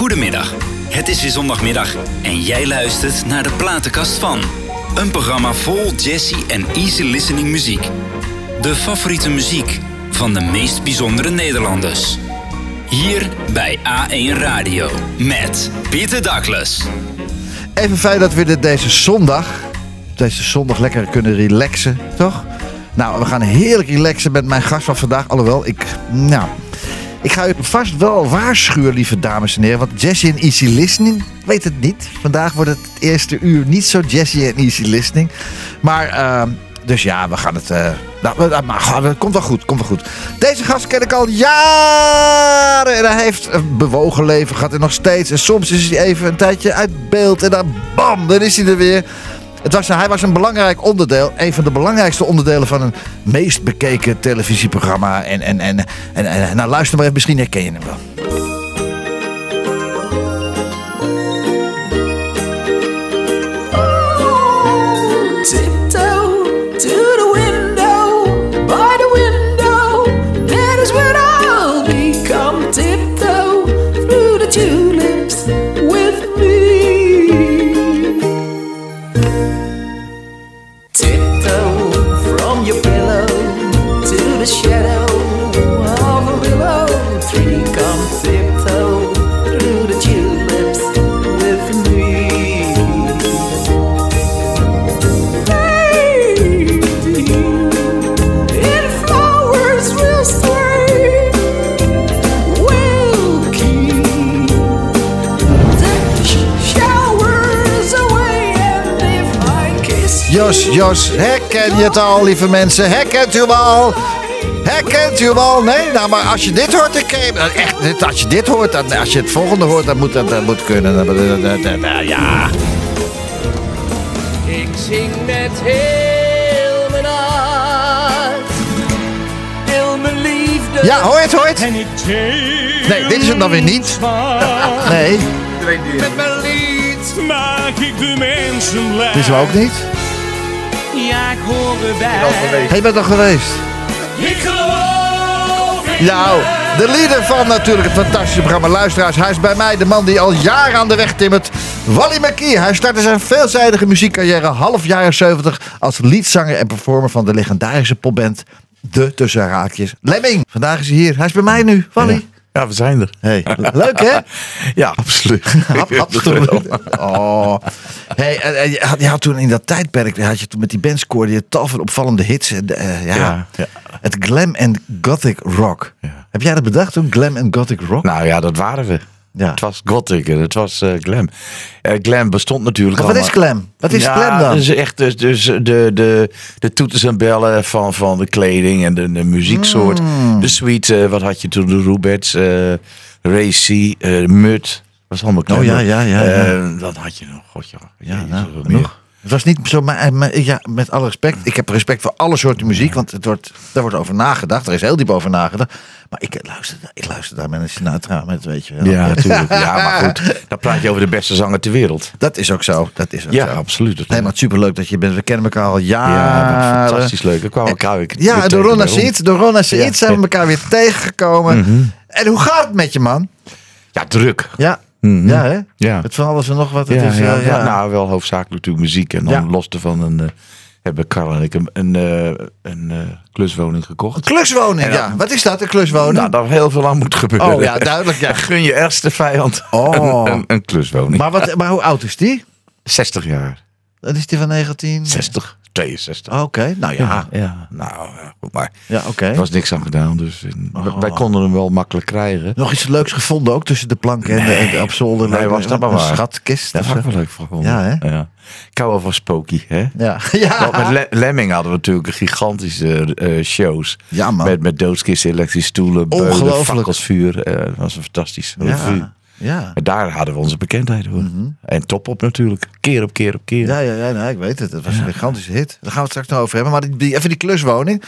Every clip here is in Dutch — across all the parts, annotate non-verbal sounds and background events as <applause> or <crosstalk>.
Goedemiddag. Het is weer zondagmiddag en jij luistert naar de platenkast van. Een programma vol jazzy en easy listening muziek. De favoriete muziek van de meest bijzondere Nederlanders. Hier bij A1 Radio met Pieter Douglas. Even fijn dat we dit deze zondag, deze zondag lekker kunnen relaxen, toch? Nou, we gaan heerlijk relaxen met mijn gast van vandaag. Alhoewel, ik, nou, ik ga u vast wel waarschuwen, lieve dames en heren. Want Jesse en Easy Listening, weet het niet. Vandaag wordt het, eerste uur niet zo Jesse en Easy Listening. Maar, uh, dus ja, we gaan het... Uh, nou, maar het komt wel goed, komt wel goed. Deze gast ken ik al jaren. En hij heeft een bewogen leven gehad en nog steeds. En soms is hij even een tijdje uit beeld. En dan bam, dan is hij er weer. Het was, hij was een belangrijk onderdeel, een van de belangrijkste onderdelen van een meest bekeken televisieprogramma. En, en, en, en, en nou luister maar even, misschien herken je hem wel. Jos, Jos, herken je het al, lieve mensen? Herkent u hem al? Herkent u hem al? Nee, nou, maar als je dit hoort, dan ken je Echt, als je dit hoort, dan, als je het volgende hoort, dan moet dat, dat moet kunnen. Ja. Ik zing met heel mijn hart. Heel mijn liefde. Ja, hoor je het, hoor het? Nee, dit is het dan weer niet. Nee. Met mijn lied maak ik de mensen blij. Dit is ook niet. Ja, ik hoor erbij. Hij bent al geweest. Ik geloof in Nou, de leader van natuurlijk het fantastische programma Luisteraars. Hij is bij mij de man die al jaren aan de weg timmert. Wally McKee. Hij startte zijn veelzijdige muziekcarrière half jaren 70 als leadzanger en performer van de legendarische popband De Tussen Raakjes. Lemming. Vandaag is hij hier. Hij is bij mij nu. Wally. Ja, we zijn er. Hey, leuk hè? <laughs> Ja, absoluut. Hap, absoluut. Oh. Hey, en, en je, had, je had toen in dat tijdperk, had je toen met die band scoorde je tal van opvallende hits. En, uh, ja, Ja, ja. Het glam en gothic rock. Ja. Heb jij dat bedacht toen? Glam en gothic rock? Nou ja, dat waren we. Ja. Het was gothic en het was eh, glam. Eh, glam bestond natuurlijk Maar wat is glam? Wat is ja, glam dan? Dat is echt dus, dus de, de, de toeters en bellen van, van de kleding en de, de muzieksoort. Hmm. De suite, eh, wat had je toen? De Rubets, eh Racy, Mut. Dat was allemaal glam. Oh, ja, ja, ja, ja. Wat had je nog? God, ja. Ja, Jezus, nou, meer. Het was niet zo, maar, maar ja, met alle respect. Ik heb respect voor alle soorten muziek, want het wordt, daar wordt over nagedacht. Er is heel diep over nagedacht. Maar ik luister, ik luister daar met een Sinatra, met weet je wel. Ja, <laughs> natuurlijk. Ja, maar goed. Dan praat je over de beste zanger ter wereld. Dat is ook zo. Dat is ook Ja, zo. absoluut. Nee, maar het is superleuk dat je bent. We kennen elkaar al Ja, jaren. fantastisch leuk. We kwamen elkaar weer Ja, door ons. Seed, door Seed Ja. Mhm. zijn we elkaar weer tegengekomen. En hoe gaat het met je, man? Ja, druk. Ja, Mhm. ja hè? Ja. Het van alles en nog wat. Het Ja, is, ja, eh, ja. ja. Nou, wel hoofdzakelijk natuurlijk muziek. En dan los ervan een, eh, hebben Karl en ik een, een, eh, een kluswoning gekocht. Kluswoning, En ja. Wat is dat, een kluswoning? Nou, daar heel veel aan moet gebeuren. oh ja, duidelijk, ja. <laughs> Gun je ergste vijand Oh. <laughs> een, een, een kluswoning. Maar, wat, maar hoe oud is die? 60 jaar. Dat is die van 19... 60. 62. Oh, Oké, nou ja. ja. Nou, goed maar. Ja, oké. Er was niks aan gedaan, dus Oh. wij konden hem wel makkelijk krijgen. Nog iets leuks gevonden ook tussen de planken en de, en de op zolder. Nee, was dat maar een waar. schatkist. Dat had ik wel leuk voor Ja, hè? Ja. Ik hou wel van Spooky, hè? Ja, <laughs> ja. Want met Le- Lemming hadden we natuurlijk gigantische eh, shows. Ja, man. Met, met doodskisten, elektrische stoelen, beulen, Ongelooflijk. fakkels, vuur. Eh, dat was een fantastisch. revue. Ja. En daar hadden we onze bekendheid hoor. En top op natuurlijk. Keer op keer op keer. Ja, ja, ja nee, ik weet het. Het was een gigantische hit. Daar gaan we het straks nog over hebben. Maar die, even die kluswoning.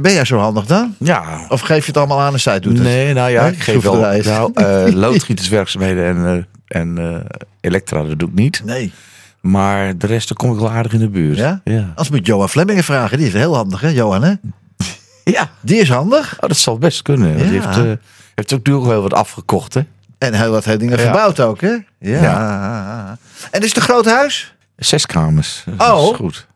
Ben jij zo handig dan? Ja. Of geef je het allemaal aan en zij doet het? Nee, nou ja, Nee? ik geef wel nou, eh, <laughs> loodgieterswerkzaamheden en, eh, en eh, elektra, dat doe ik niet. Nee. Maar de rest, daar kom ik wel aardig in de buurt. Ja? Ja. Als moet Johan Flemmingen vragen. Die is heel handig, hè, Johan, hè? <laughs> ja. Die is handig. Oh, dat zal best kunnen. Ja. Die heeft, heeft ook natuurlijk wel wat afgekocht, hè? En heel wat dingen Ja. verbouwd ook, hè? Ja. En is het een groot huis? Zes kamers. Dat Oh. is goed.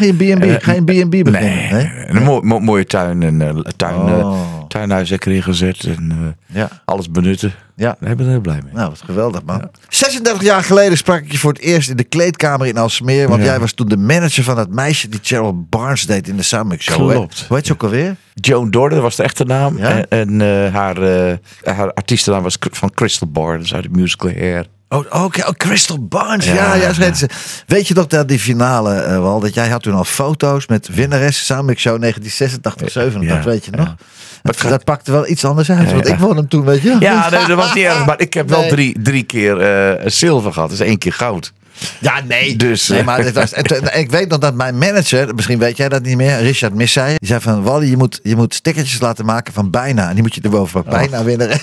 Je B&B, ga je B&B beginnen? Nee, En een mooi, mooi- mooie tuin en eh, tuin, eh, Oh. Tuinhuis lekker ingezet en eh, Ja, alles benutten. ja. Daar ben ik heel blij mee. Nou, wat geweldig, man. 36 jaar geleden sprak ik je voor het eerst in de kleedkamer in Alsmeer. Want Ja. jij was toen de manager van dat meisje die Cheryl Barnes deed in de Soundmix Show. hè? Klopt. Hoe heet ze ook alweer? Joan Dorden was de echte naam. Ja? En, en, eh, haar, eh, haar artiestennaam was van Crystal Barnes uit de musical Hair. Oh, oké. Oh, Crystal Barnes. Ja, Ja. Weet je nog dat die finale, eh, wel, dat jij had toen al foto's met winnares Soundmix Show 1986, 87, Ja, weet je nog? Dat, pakte wel iets anders uit, want ik won hem toen, weet je. Ja, <laughs> nee, dat was niet erg. Maar ik heb wel Nee. drie, drie keer eh, zilver gehad. Dus één keer goud. Ja, nee. Dus, nee eh, maar dit was, en, toen- en ik weet nog dat mijn manager, misschien weet jij dat niet meer, Richard Missay, die zei van Wally, je moet, je moet stickertjes laten maken van bijna. En die moet je erboven bij bijna winnen. <laughs>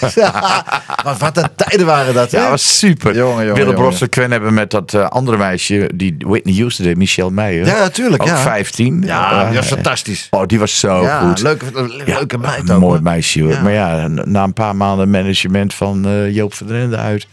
<laughs> maar wat een tijden waren dat, Ja, hè? dat was super. Jongen, jongen, Willem jongen. Bros Quen hebben met dat eh, andere meisje, die Whitney Houston deed, Michelle Meijer. Ja, natuurlijk, Ook ja. 15. Ja, Eh, die was fantastisch. Oh, die was zo ja, goed. leuke, Ja, leuke meid ook. mooi meisje hoor. Maar ja, na een paar maanden management van eh, Joop van Ende uit.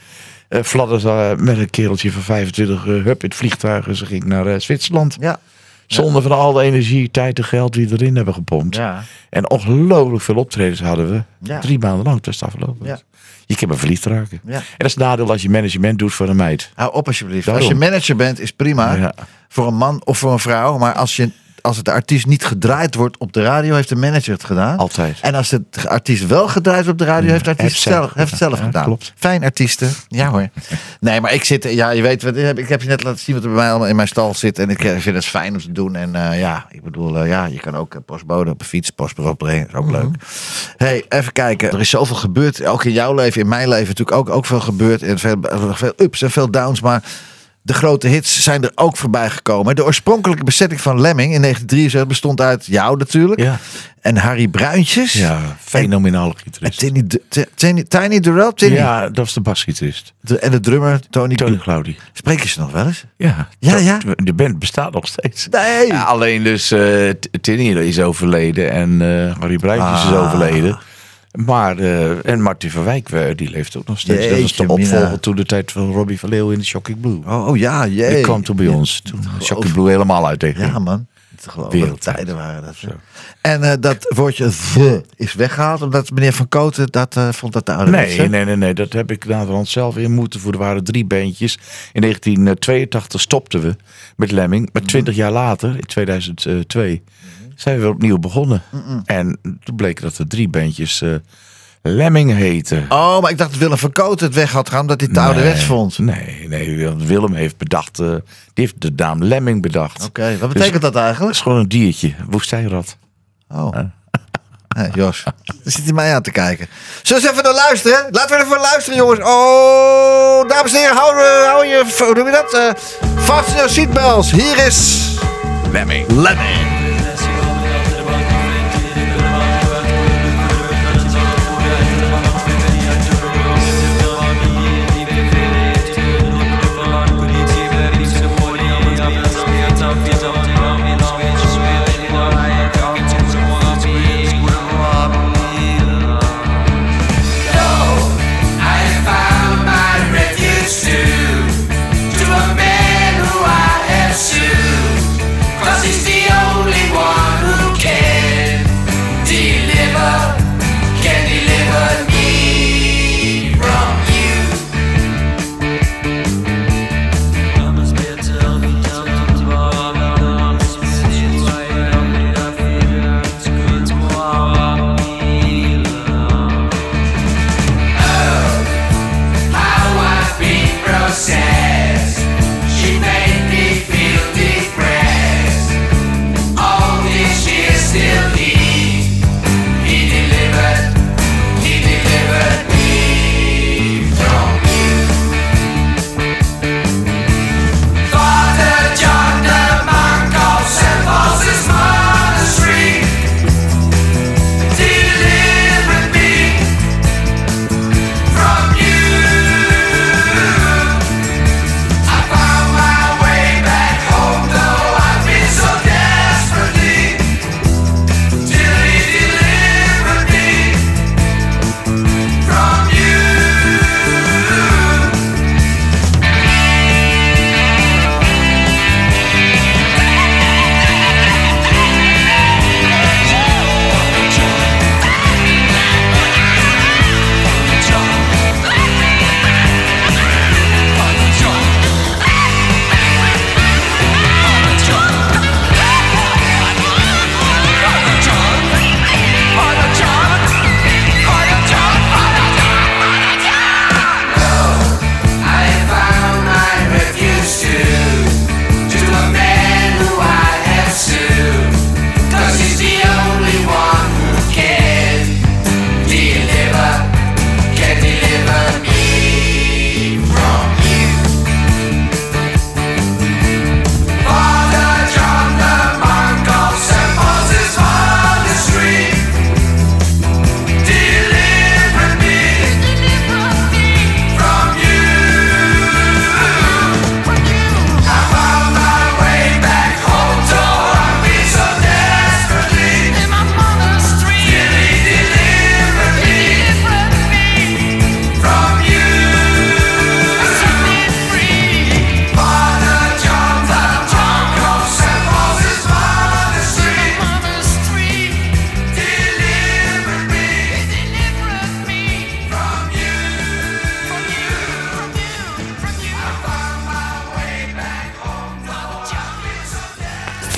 Fladderde ze met een kereltje van 25 eh, hup in het vliegtuig. En ze ging naar Zwitserland. Ja. Zonder van al de energie, tijd en geld die we erin hebben gepompt. Ja. En ongelooflijk veel optredens hadden we. Ja. Drie maanden lang, dat is afgelopen. Ja. Je kan maar verliefd raken. Ja. En dat is het nadeel als je management doet voor een meid. Hou op alsjeblieft. Daarom. Als je manager bent, is prima. Ja. Voor een man of voor een vrouw. Maar als, je, als het artiest niet gedraaid wordt op de radio, heeft de manager het gedaan. Altijd. En als het artiest wel gedraaid wordt op de radio, heeft de artiest zij- zelf, heeft het zelf ja, gedaan. klopt. Fijn artiesten. Ja hoor. <laughs> Nee, maar ik zit, ja, je weet, wat, ik heb je net laten zien wat er bij mij allemaal in mijn stal zit. En ik eh, vind het fijn om te doen. En eh, ja, ik bedoel, eh, ja, je kan ook postbode op een fiets, postbureau brengen. is ook leuk. hey, even kijken. Er is zoveel gebeurd. Ook in jouw leven, in mijn leven natuurlijk ook, ook veel gebeurd. En veel, veel ups en veel downs. Maar de grote hits zijn er ook voorbij gekomen. De oorspronkelijke bezetting van Lemming in 1973 bestond uit jou natuurlijk. Ja. En Harry Bruintjes. Ja, fenomenale En gitarist. Tiny, Tiny, Tiny Durrell? Tiny. Ja, dat was de basgitarist. De- en de drummer Tony. Tony Claudi. Spreek je ze nog wel eens? Ja, Ja, dat- ja. De band bestaat nog steeds. Nee. Ja, alleen dus eh T- Tinny is overleden en eh Harry Bruintjes is Ah. overleden. Maar, eh, en Martin van Wijk, eh, die leeft ook nog steeds. dat was de opvolger toen de tijd van Robbie van Leeuwen in de Shocking Blue. Oh, oh ja, jee. Die kwam toen bij ons. Toen Shocking Blue helemaal uit tegen. Ja, man. Te geloven. Wereldtijd. Tijden waren dat. Zo. En eh, dat woordje the is weggehaald, omdat meneer Van Koten dat vond dat de oude Nee, nee, nee, nee, dat heb ik naderhand zelf in moeten voeren. Er waren drie bandjes. In 1982 stopten we met Lemming. Maar 20 jaar later, in 2002, zijn we weer opnieuw begonnen. En toen bleek dat er drie bandjes eh, Lemming heten. Oh, maar ik dacht dat Willem Van Koten het weg had gaan, omdat hij het te ouderwets vond. Oké, Nee, nee, want Willem heeft bedacht, eh, die heeft de naam Lemming bedacht. wat betekent dat Dat eigenlijk? is gewoon een diertje, woestijnrat. Oh. <laughs> Hey, Jos, daar zit hij mij aan te kijken. Zullen we eens even naar luisteren? Laten we even luisteren, jongens. Oh, dames en heren, hou, eh, hou je, hoe noem je dat? Uh, vast in je seatbelts. Hier is Lemming. Lemming.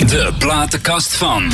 De platenkast van.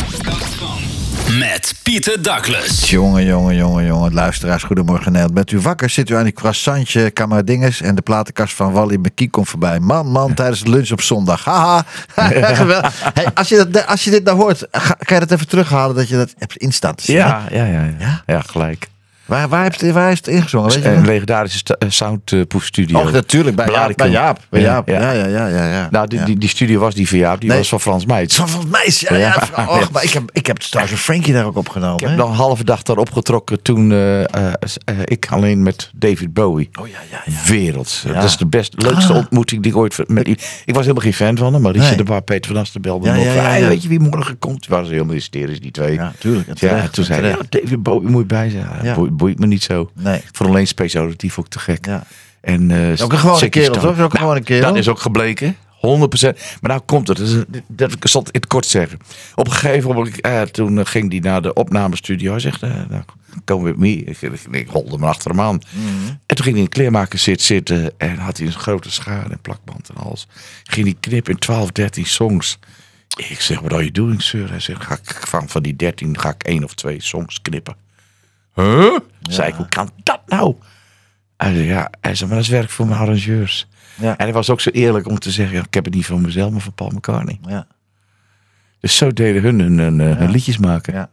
Met Pieter Douglas. Jongen, jongen, jongen, jongen. Luisteraars, goedemorgen Nederland. Bent u wakker? Zit u aan die croissantje, kameradinges en de platenkast van Wally McKee komt voorbij. Man, man, tijdens de lunch op zondag. Haha. <laughs> Geweldig. hey, als, je dat, als je dit nou hoort, ga- kan je dat even terughalen dat je dat hebt instaan? Ja, ja, ja, ja. Ja? Ja, gelijk. Waar, waar, heeft, waar is het ingezongen? Weet je Een nog? legendarische eh, soundproef studio. Och, natuurlijk, bij Jaap. Bij Jaap. Bij Jaap. ja. Ja, ja, ja, ja. ja. Nou, die, die, die studio was die van Jaap, die Nee. was van Frans Meijs. Van mij, ja, ja. Ja. Och, maar ik heb, ik heb trouwens een Frankie daar ook opgenomen. Ik heb hè? nog een halve dag daar opgetrokken toen eh, eh, eh, ik alleen met David Bowie. Oh ja, ja, ja. Werelds. Ja. Dat is de best, leukste Ah. ontmoeting die ik ooit... Met, ik was helemaal geen fan van hem, maar Richard Nee. de Bar, Peter van Asten belde me ja, van, ja, "Hey, ja. Weet je wie morgen komt? Die waren ze helemaal hysterisch, die twee. Ja, tuurlijk. En Ja, terecht, toen en zei hij, ja. David Bowie moet je bij zijn. Boeit, me niet zo. Nee. Voor alleen specialitief ook te gek. Ja. En, eh, Ook een gewone kerel, toch? Ook een gewone kerel. Dat is ook gebleken. 100%. Maar nou komt het. Dat, ik zal het in het kort zeggen. Op een gegeven moment, eh, toen eh, ging hij naar de opnamestudio. Hij zegt, eh, nou, kom with me. Ik, ik, ik holde hem achter hem aan. Mhm. En toen ging hij in een kleermaker zit zitten. En had hij een grote schaar en plakband en alles. Ging hij knippen in 12, 13 songs. Ik zeg, what are you doing, sir? Hij zegt, ga ik van, van die 13 ga ik één of twee songs knippen. Huh? Zei ik, hoe kan dat nou? Hij zei, ja, hij zei, maar dat is werk voor mijn arrangeurs. Ja. En hij was ook zo eerlijk om te zeggen, ik heb het niet van mezelf, maar van Paul McCartney. Ja. Dus zo deden hun hun, hun, eh, hun liedjes maken. Ja.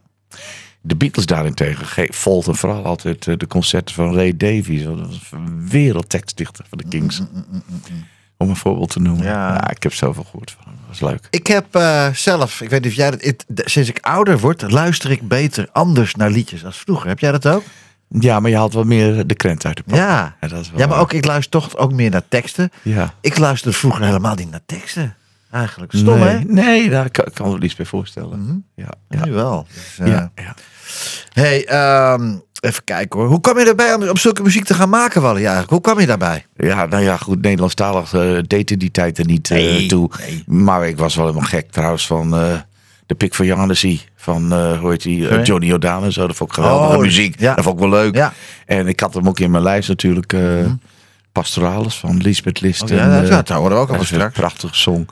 De Beatles daarentegen ge- volgden vooral altijd eh, de concerten van Ray Davies. Dat was een wereldtekstdichter van de Kings. Om een voorbeeld te noemen. Ja. Ja. ik heb zoveel gehoord van hem. Dat was leuk. Ik heb eh, zelf, ik weet niet of jij dat, sinds ik ouder word, luister ik beter anders naar liedjes als vroeger. Heb jij dat ook? Ja, maar je haalt wat meer de krent uit de pan. Ja. Ja, dat is wel Ja, maar ook ik luister toch ook meer naar teksten. Ja. Ik luisterde vroeger helemaal niet naar teksten. Eigenlijk. Stom, nee, hè? Nee, daar kan, kan me er iets bij voorstellen. Ja, Ja. ja. Nu wel. Dus, eh, Ja, ja. Hey, ehm, even kijken hoor. Hoe kwam je erbij om, om zulke muziek te gaan maken, Wally? Eigenlijk? Hoe kwam je daarbij? Ja, nou ja, goed, Nederlandstalig uh, deed in die tijd er niet eh, Nee, toe. nee. Maar ik was wel helemaal gek trouwens van eh, de Pik van Jannesy. Van, eh, hoe heet die, eh? Johnny O'Donnell en zo. Dat vond ik geweldige Oh, muziek. ja. Dat vond ik wel leuk. Ja. En ik had hem ook in mijn lijst natuurlijk. eh Pastoralis van Lisbeth List. Oh, ja, en, dat- eh, ja, dat horen we ook al straks. prachtige song.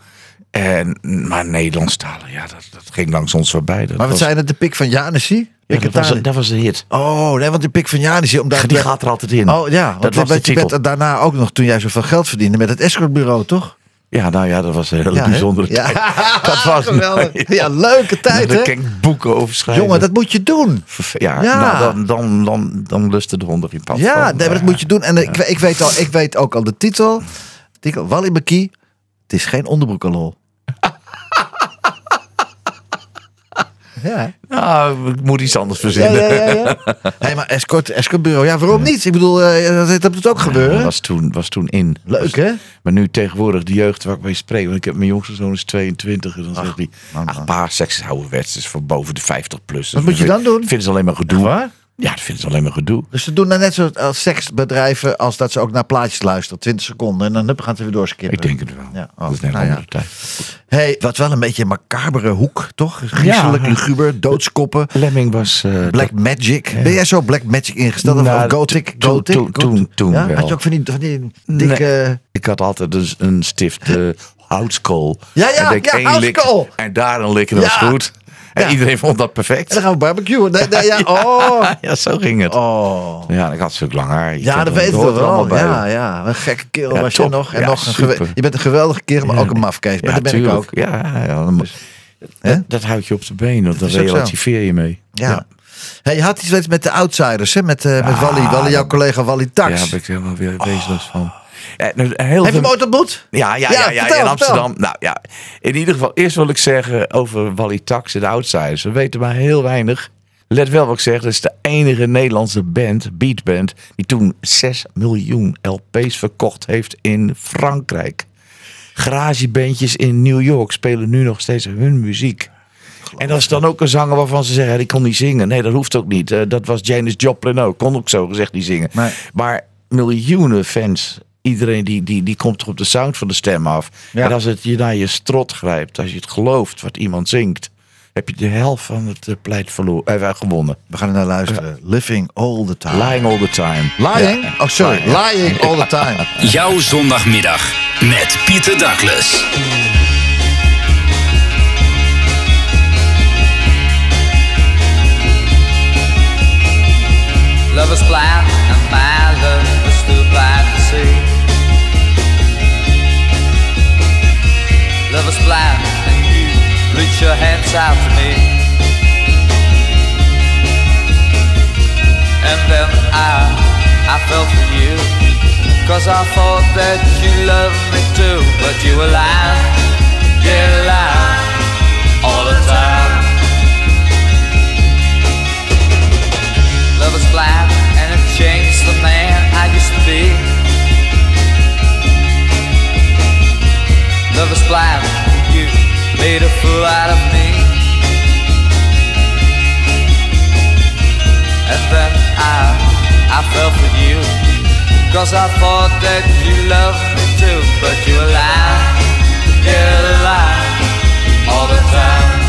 En, maar Nederlandstalig, ja, dat, dat ging langs ons voorbij. Dat Maar wat was, zijn het? De pik van Janesi? Ja, Ik dat, was, daar- een- dat was een hit. Oh, nee, want de pik van Janesi. Omdat Die gaat er altijd in. Oh ja, want dat was de want je bent er daarna ook nog, toen jij zoveel geld verdiende, met het escortbureau, toch? Ja, nou ja, dat was een hele Ja, bijzondere Ja. tijd. <laughs> Dat was Geweldig. Ja, leuke tijd, Daar kan ik boeken over schrijven. Jongen, dat moet je doen. Ja, Ja. Nou, dan, dan, dan, dan lusten de honden in pad. Ja, van. nee, maar dat moet je doen. En ik, ik, weet al, ik weet ook al de titel. titel Wally McKee. Het is geen onderbroekenlol. Ja, Nou, ik moet iets anders verzinnen. ja, ja. ja. hey, <laughs> maar escort, escortbureau, ja, waarom niet? Ik bedoel, eh, dat, dat moet ook Dat gebeuren. was toen, was toen in. Leuk, hè? Maar nu tegenwoordig, de jeugd waar ik mee spreek. Want ik heb mijn jongste zoon is 22. En dan zegt hij, man, ach, man. pa, seks is ouderwets. is voor boven de 50 plus. Wat moet je dan doen? Vinden ze alleen maar gedoe. Ja, dat vinden ze alleen maar gedoe. Dus ze doen dan net zo als seksbedrijven als dat ze ook naar plaatjes luisteren. 20 seconden en dan hup, gaan ze weer doorskippen. Ik denk het wel. Ja, oh, dat is net nou ja. tijd. Hey, wat wel een beetje een macabere hoek, toch? Griezelig, Ja. luguber, doodskoppen. Lemming was... eh, Black Magic. Ben jij zo Black Magic ingesteld? Of- Nou, of Gothic? toen- Gothic? toen- toen- toen ja? wel. Had je ook van die, van die dikke... Ik had altijd dus een stift eh houtskool. Ja, ja, En ja, één lik. En daar een likken, dat Ja. was goed. En Ja. iedereen vond dat En perfect. dan gaan we barbecuen. Nee, nee, ja, <laughs> oh. <laughs> Ja, zo ging het. oh. Ja, ik had stuk lang haar. Je Ja, dat weet ik wel. Ja, ja. Een gekke kerel Ja, was je top. nog. En Ja, nog een je bent een geweldige kerel, maar Ja. ook een mafkees. Maar Ja, dat ben ik ook. Ja, ja, dat, dat houdt je op de been, want daar zo. relativeer je mee. Ja. Hey, je had iets met de outsiders, hè? Met, eh met Ja, Wally, Wally, jouw collega Wally Ja, Tax. daar ben ik helemaal weer wezenloos van. Heel Heb je hem ooit ontmoet? Ja, ja, Ja, ja, ja, vertel, in Amsterdam. vertel. Nou ja, in ieder geval, eerst wil ik zeggen over Wally Tax en de Outsiders. We weten maar heel weinig. Let wel wat ik zeg, dat is de enige Nederlandse band, beatband, die toen 6 miljoen LP's verkocht heeft in Frankrijk. Garagebandjes in New York spelen nu nog steeds hun muziek. En dat is dan ook een zanger waarvan ze zeggen, die kon niet zingen. Nee, dat hoeft ook niet. Eh, dat was Janis Joplin ook. Kon ook zo gezegd niet zingen. Nee. Maar miljoenen fans, iedereen die, die, die komt er op de sound van de stem af. En als het je naar je strot grijpt, als je het gelooft wat iemand zingt, heb je de helft van het eh, pleit verloren, eh, gewonnen. We gaan er naar luisteren. Living all the time. Lying all the time. Lying? Oh, sorry. Lying all the time. <laughs> Jouw zondagmiddag met Pieter Douglas. Love is flat. Reach your hands out to me. And then I, I fell for you. Cause I thought that you loved me too. But you were lying, yeah, lying all the time. Love is blind and it changed the man I used to be. Love is blind, made a fool out of me. And then I, I fell for you. Cause I thought that you loved me too. But you lying, yeah, lying all the time.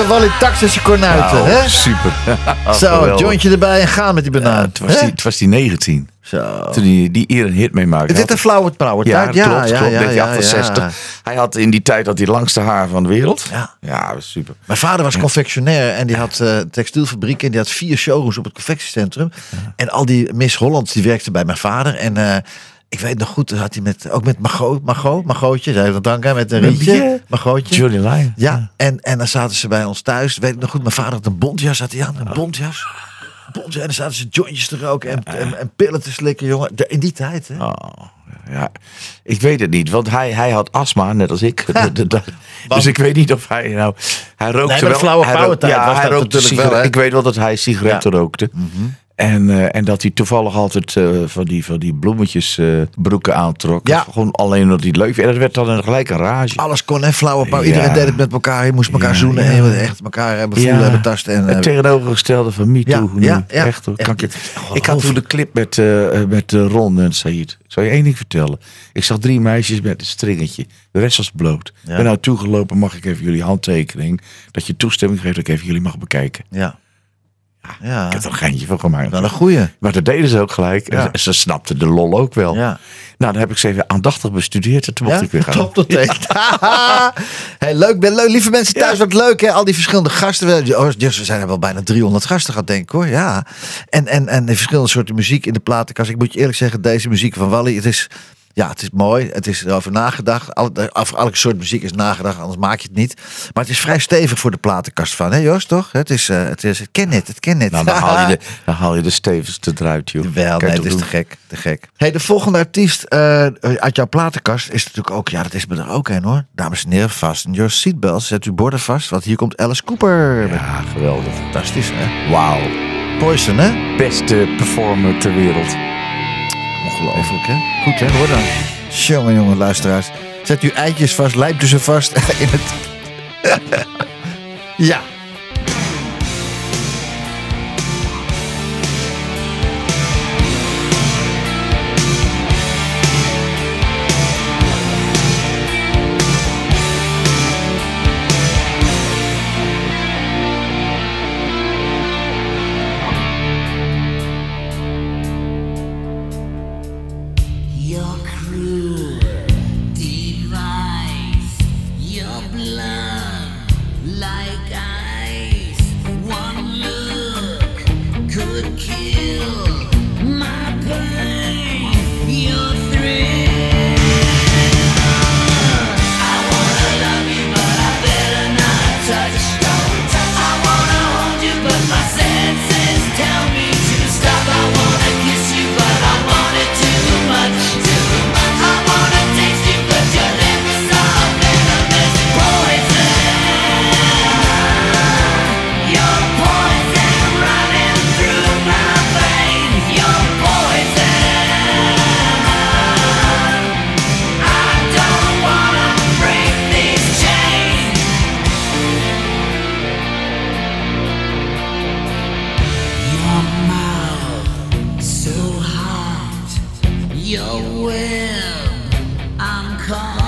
Amsterdamse Wally Taxische Cornuiten, Nou, hè? super. <laughs> Zo, jointje erbij en gaan met die Ja, banaan. het, was Hè? die, het was die 19. Zo. Toen hij die hier een hit mee maakte. Is dit een flauwe trouwe Ja, tijd? klopt, klopt. 1968. Hij had in die tijd had hij het langste haar van de wereld. Ja. ja was super. Mijn vader was confectionair en die had eh textielfabriek en die had vier showrooms op het confectiecentrum. En al die Miss Hollands die werkten bij mijn vader. En eh, ik weet nog goed, toen had hij met, ook met Margot, Margot, Margotje, zei dat danken, met een rietje. Margotje. Johnny Lyon. Ja, en, en dan zaten ze bij ons thuis. Weet ik nog goed, mijn vader had een bontjas, had hij aan, een bontjas. Bontjas, en dan zaten ze jointjes te roken en, en, en pillen te slikken, jongen. De- In die tijd, hè? Oh, ja, ik weet het niet, want hij, hij had astma, net als ik. <laughs> De- de- de- dus ik weet niet of hij nou... Hij rookte Nee, wel. flauwe powertijd ja, was hij dat rookte natuurlijk wel, hè? Ik weet wel dat hij sigaretten rookte. En, eh, en dat hij toevallig altijd eh, van, die, van die bloemetjes eh, broeken aantrok. Ja. Gewoon alleen omdat hij het leuk. En dat werd dan een gelijk een rage. Alles kon, hè? Flauwe. Ja. Iedereen deed het met elkaar. Je moest elkaar Ja, zoenen en wilde echt elkaar hebben tasten. En, Het tegenovergestelde van Me Too. Ja, nu. ja. Echt, hoor. Kan ik, ik had toen de clip met, met Ron en Said. Ik zal je één ding vertellen. Ik zag drie meisjes met een stringetje. De rest was bloot. Ik ben nou toegelopen. Mag ik even jullie handtekening? Dat je toestemming geeft dat ik even jullie mag bekijken. ja. Ja, Ik heb er een geintje van gemaakt. wel een goeie. Maar dat deden ze ook gelijk. Ja. En ze snapten de lol ook wel. Ja. Nou, dan heb ik ze even aandachtig bestudeerd. En toen mocht Ja, ik weer gaan. top tot teen. <laughs> hey, leuk, ben leuk. Lieve mensen thuis, wat leuk hè. Al die verschillende gasten. We- Oh, dus we zijn er wel bijna 300 gasten gehad, denk ik hoor. Ja. En, en, en de verschillende soorten muziek in de platenkast. Ik moet je eerlijk zeggen, deze muziek van Wally, het is... Ja, het is mooi. Het is erover nagedacht. Al- Over elke soort muziek is nagedacht, anders maak je het niet. Maar het is vrij stevig voor de platenkast van, hè Joost, toch? Het is, eh, het is, het ken het, het ken het. Nou, dan haal je de, <laughs> dan haal je de stevigste eruit, joh. Wel, nee, is te gek, te gek. Hey, de volgende artiest eh, uit jouw platenkast is natuurlijk ook, ja, dat is me er ook een hoor. Dames en heren, fasten your seatbelts, zet uw borden vast, want hier komt Alice Cooper. Ja, geweldig. Fantastisch, hè? Wauw. Poison, hè? Beste performer ter wereld. Ongelooflijk, hè? Goed, hè? Hoor dan. Jongen, jongen, luisteraars. Zet uw eitjes vast, lijmt u ze vast <laughs> in het... <laughs> ja. your will. I'm calling.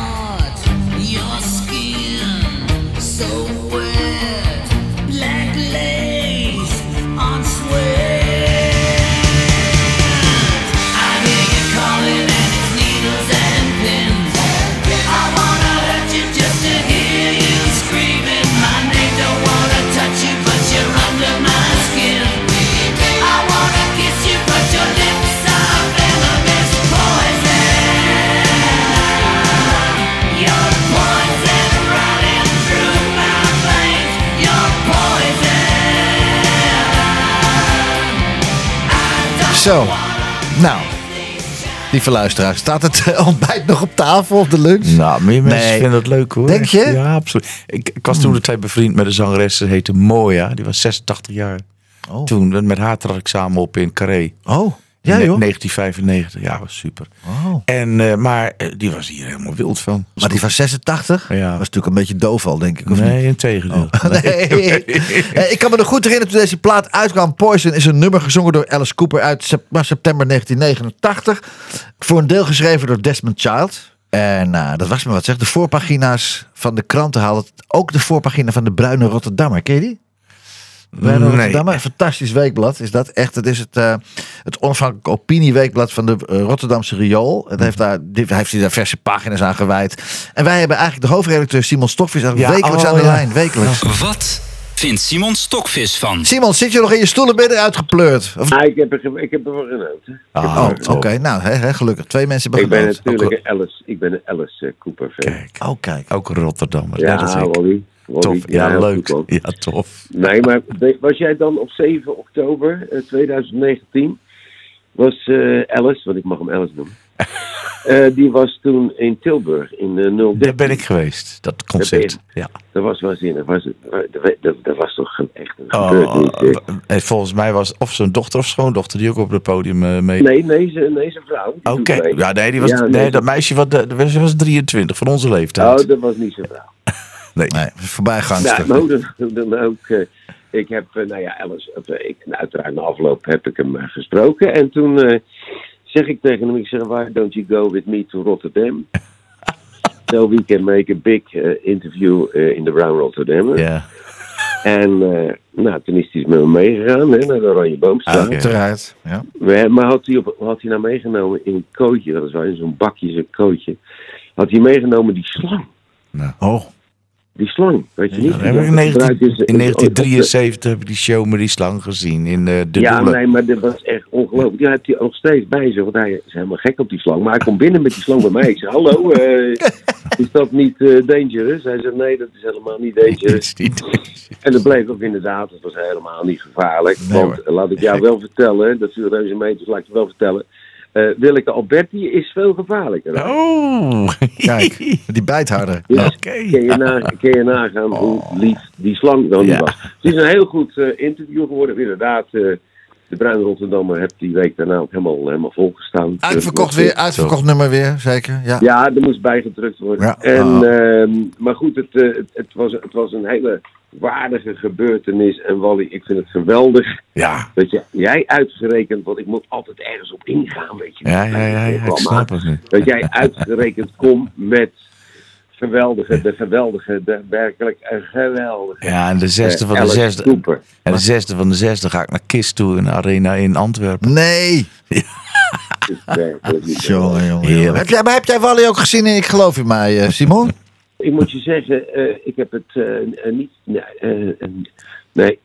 Zo. Nou. Lieve luisteraars, staat het <laughs> ontbijt nog op tafel of de lunch? Nou, meer mensen Nee. vinden het leuk hoor. Denk je? Ja, absoluut. Ik, ik was toen de tijd bevriend met een zangeres, ze heette Moya. Die was 86 jaar. Oh. Toen, met haar trad ik samen op in Carré. Oh, ja In joh. 1995, ja, was super. Oh. En, eh, maar eh, die was hier helemaal wild van. Maar die van 86? Ja. Was natuurlijk een beetje doof al, denk ik. Of? Nee, in tegendeel. <laughs> Nee. Eh, <laughs> Ik kan me nog goed herinneren toen deze plaat uitkwam. Poison is een nummer gezongen door Alice Cooper uit september 1989. Voor een deel geschreven door Desmond Child. En nou, dat was me wat zeg. De voorpagina's van de kranten haalden ook de voorpagina van de Bruine Rotterdammer. Ken je die? Rotterdammer, een fantastisch weekblad is dat. Echt, het is het, eh, het onafhankelijke opinieweekblad van de eh, Rotterdamse Riool. Het heeft daar, die, hij heeft hier daar verse pagina's aan gewijd. En wij hebben eigenlijk de hoofdredacteur Simon Stokvis Ja, wekelijks oh, aan de ja. lijn. Wekelijks. Wat vindt Simon Stokvis van? Simon, zit je nog in je stoelen? Ben je eruit gepleurd? Of... Ah, ik, heb er, ik heb ervan genoten. Oh, Ah, oké. Nou, gelukkig. Twee mensen Ik hebben ben genoten. natuurlijk een Alice, ik ben een Alice eh, Cooper fan. Kijk, Oh, kijk. ook Rotterdammer. ja, net als ik. Wally. Tof. Ja, heel leuk. Ja, tof. Nee, maar was jij dan op 7 oktober eh, 2019? Was eh, Alice, want ik mag hem Alice noemen. <laughs> eh, die was toen in Tilburg in eh 013. Daar ben ik geweest, dat concert. Ja. Dat was waanzinnig. Was, dat, dat, dat was toch een- echt een Oh, gebeurtenis. eh. eh, volgens mij was of zijn dochter of schoondochter die ook op het podium eh, mee. Nee, nee, ze- nee, zijn vrouw. Oké, ja, nee, die was, Ja, nee, dat meisje wat, de, was, was 23 van onze leeftijd. Oh, dat was niet zijn vrouw. <laughs> Nee, voorbijgangster. Nou, maar hoe dan, dan ook. eh, ik heb, eh, nou ja, Alice, of, eh, ik, nou, uiteraard na afloop heb ik hem eh, gesproken. En toen eh, zeg ik tegen hem, ik zeg, why don't you go with me to Rotterdam? <laughs> so we can make a big interview in the Brown Rotterdam. Ja. En nou, toen is hij met me meegegaan hè, naar de Oranje Boomstraat. Ah. Uiteraard. Ja. We- Maar had hij, op, had hij nou meegenomen in een kootje, dat is wel in zo'n bakje, zo'n kootje. Had hij meegenomen die slang. Oh, Die slang, weet je niet? In, 19 gebruikt is- in is- 1973 heb ik die show met die slang gezien in eh, de ja, Doelen. nee, maar dat was echt ongelooflijk. Die heeft hij nog steeds bij zich, want hij is helemaal gek op die slang. Maar hij komt binnen met die slang bij mij. Ik zeg, hallo, eh, <laughs> is dat niet eh, dangerous? Hij zegt, nee, dat is helemaal niet Dat dangerous. is niet- En dat bleek ook inderdaad, het was helemaal niet gevaarlijk. Nee, want laat ik jou <laughs> wel vertellen, dat viel reuze meters, laat ik je wel vertellen. Eh Willeke Alberti is veel gevaarlijker. Oh, <laughs> kijk. Die bijtharder. Dus oké. kun, je na, kun je nagaan hoe lief die slang dan Ja. was. Het is een heel goed eh, interview geworden. Inderdaad, eh, de Bruin Rotterdammer heb die week daarna ook helemaal, helemaal volgestaan. Uitverkocht weer, uitverkocht nummer weer, zeker. Ja. Ja, er moest bijgedrukt worden. Ja. En, Oh. ehm, maar goed, het, eh, het, het, was, het was een hele waardige gebeurtenis. En Wally, ik vind het geweldig Ja. dat je, jij uitgerekend, want ik moet altijd ergens op ingaan, weet je. Ja, ja, ja, ja, ik snap het nu. Dat jij uitgerekend <laughs> komt met geweldige, de geweldige, de werkelijk een geweldige. Ja, en de zesde eh, van de zesde. Cooper. En de zesde van de zesde ga ik naar Kist toe in de arena in Antwerpen. Nee. <laughs> Jongen, jongen, Heerlijk. jongen. Heb jij, maar heb jij Wally ook gezien in Ik geloof in mij, eh, Simon? Ik moet je zeggen, eh, ik heb het eh, eh, niet. Nee,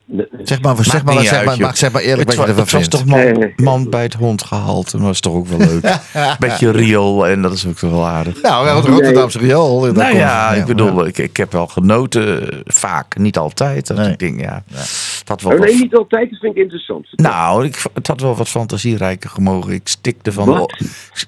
Zeg maar, zeg maar, zeg maar, zeg maar eerlijk Het, wat je het was toch man, man bij het hond gehaald. En dat is toch ook wel leuk. <laughs> Beetje riool en dat is ook wel aardig. Nou, we hebben het Rotterdamse riool. dat Nou komt- ja, ik bedoel, ik, ik heb wel genoten. eh, Vaak, niet altijd. Dat Nee. ik denk, ja, dat wel Oh, nee, niet altijd. Dat vind ik interessant. Nou, ik, het had wel wat fantasierijker gemogen. Ik stikte van. Wat?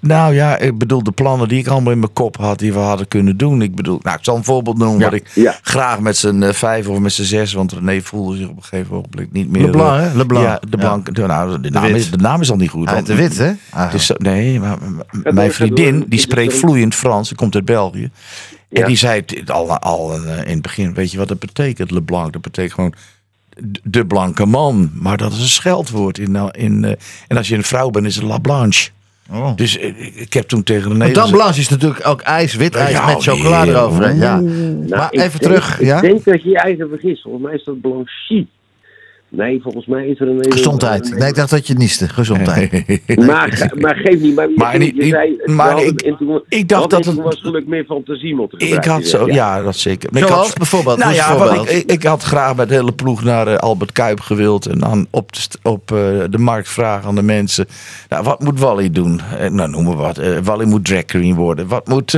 Nou ja, ik bedoel, de plannen die ik allemaal in mijn kop had, die we hadden kunnen doen. Ik bedoel, nou, ik zal een voorbeeld noemen. wat ik ja. graag met z'n eh, vijf of met z'n zes, want René voelde zich op een gegeven moment niet meer. Leblanc, eh, hè? Leblanc. Ja, de, blank, de, nou, de, naam is, de naam is al niet goed. Hij de wit, hè? Ah. dus, nee, maar mijn vriendin, die spreekt vloeiend Frans, die komt uit België. En Ja. die zei het al, al eh, in het begin, weet je wat dat betekent, Leblanc? Dat betekent gewoon de blanke man. Maar dat is een scheldwoord. In, in, eh, en als je een vrouw bent, is het la blanche. Oh. Dus eh, ik, heb toen tegen René Maar dan blanche is natuurlijk ook ijs, wit ijs Ja, met chocolade eroverheen. Ja. Nou, maar even denk- terug, ja? Ik denk dat je je eigen vergist. Volgens mij is dat Blanchie. Nee, volgens mij is er een... Gezondheid. Nee, ik dacht dat je nieste. Gezondheid. Maar, maar geef niet. Maar, Maar je, niet- je niet- zei, we maar hadden ik- toen- ik dacht dat het- was geluk meer fantasie moeten Ik had zo, ja, dat zeker. Maar ik Zoals had, bijvoorbeeld? Nou ja, ik, ik, had graag met de hele ploeg naar eh, Albert Kuip gewild. En dan op, de, op eh, de markt vragen aan de mensen. Nou, wat moet Wally doen? Eh, nou, noem maar wat. Eh, Wally moet drag queen worden. Wat moet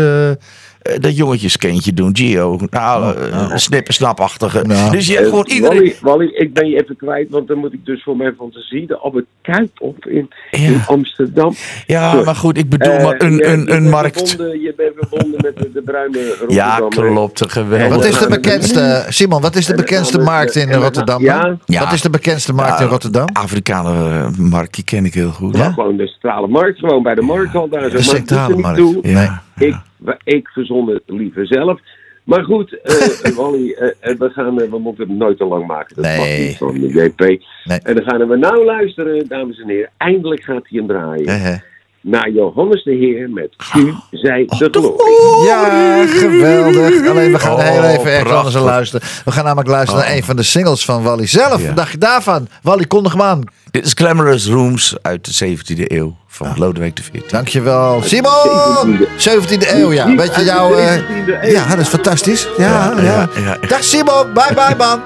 eh, eh, dat jongetjeskindje doen? Gio. Nou, uh, snippersnapachtige. Nou. <laughs> Dus je hebt Eh, gewoon iedereen... Wally, Wally, ik ben je even kwijt, want dan moet ik dus voor mijn fantasie de Albert Kuip op in, in Ja. Amsterdam. Ja, Sorry. maar goed, ik bedoel Eh, maar een, je- een, je een markt... Verbonden, je bent verbonden met de, de bruine Ja, Rotterdammer. klopt. Geweldig. Wat is de Ja. bekendste, Simon, wat is de bekendste markt in Rotterdam? ja. Ja. Wat is de bekendste markt in Ja, Rotterdam? Afrikaner markt, die ken ik heel goed. Ja? Gewoon de centrale markt, gewoon bij de markthal daar. zo. De centrale markt. Ja. Ik, ik verzon het liever zelf. Maar goed, eh, <laughs> Wally, eh, eh, we, gaan, we moeten het nooit te lang maken. Dat mag niet van de JP. Nee. En dan gaan we nou luisteren, dames en heren. Eindelijk gaat hij hem draaien. Hè. Naar Johannes de Heer met U zij Oh, de glorie. Ja, geweldig. Alleen we gaan Oh, heel even ergens anders luisteren. We gaan namelijk luisteren naar een van de singles van Wally zelf. Ja. Wat dacht je daarvan? Wally, kondig hem aan. Dit is Glamorous Rooms uit de 17e eeuw van Lodewijk XIV. Dankjewel. Simon! 17e eeuw, ja. Weet je jouw... eh, 17e eeuw. ja, dat is fantastisch. Ja, ja. ja, ja. Dag Simon. Bye bye man.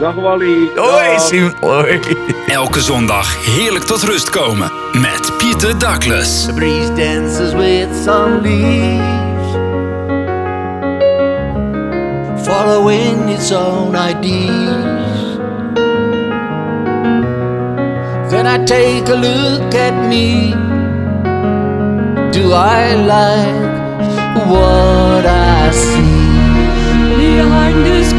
Dag Wally. Hoi. Simon. Hoi. Elke zondag heerlijk tot rust komen met Pieter Douglas. The breeze dances with some leaves, following its own ideas. Then I take a look at me. Do I like what I see? Behind this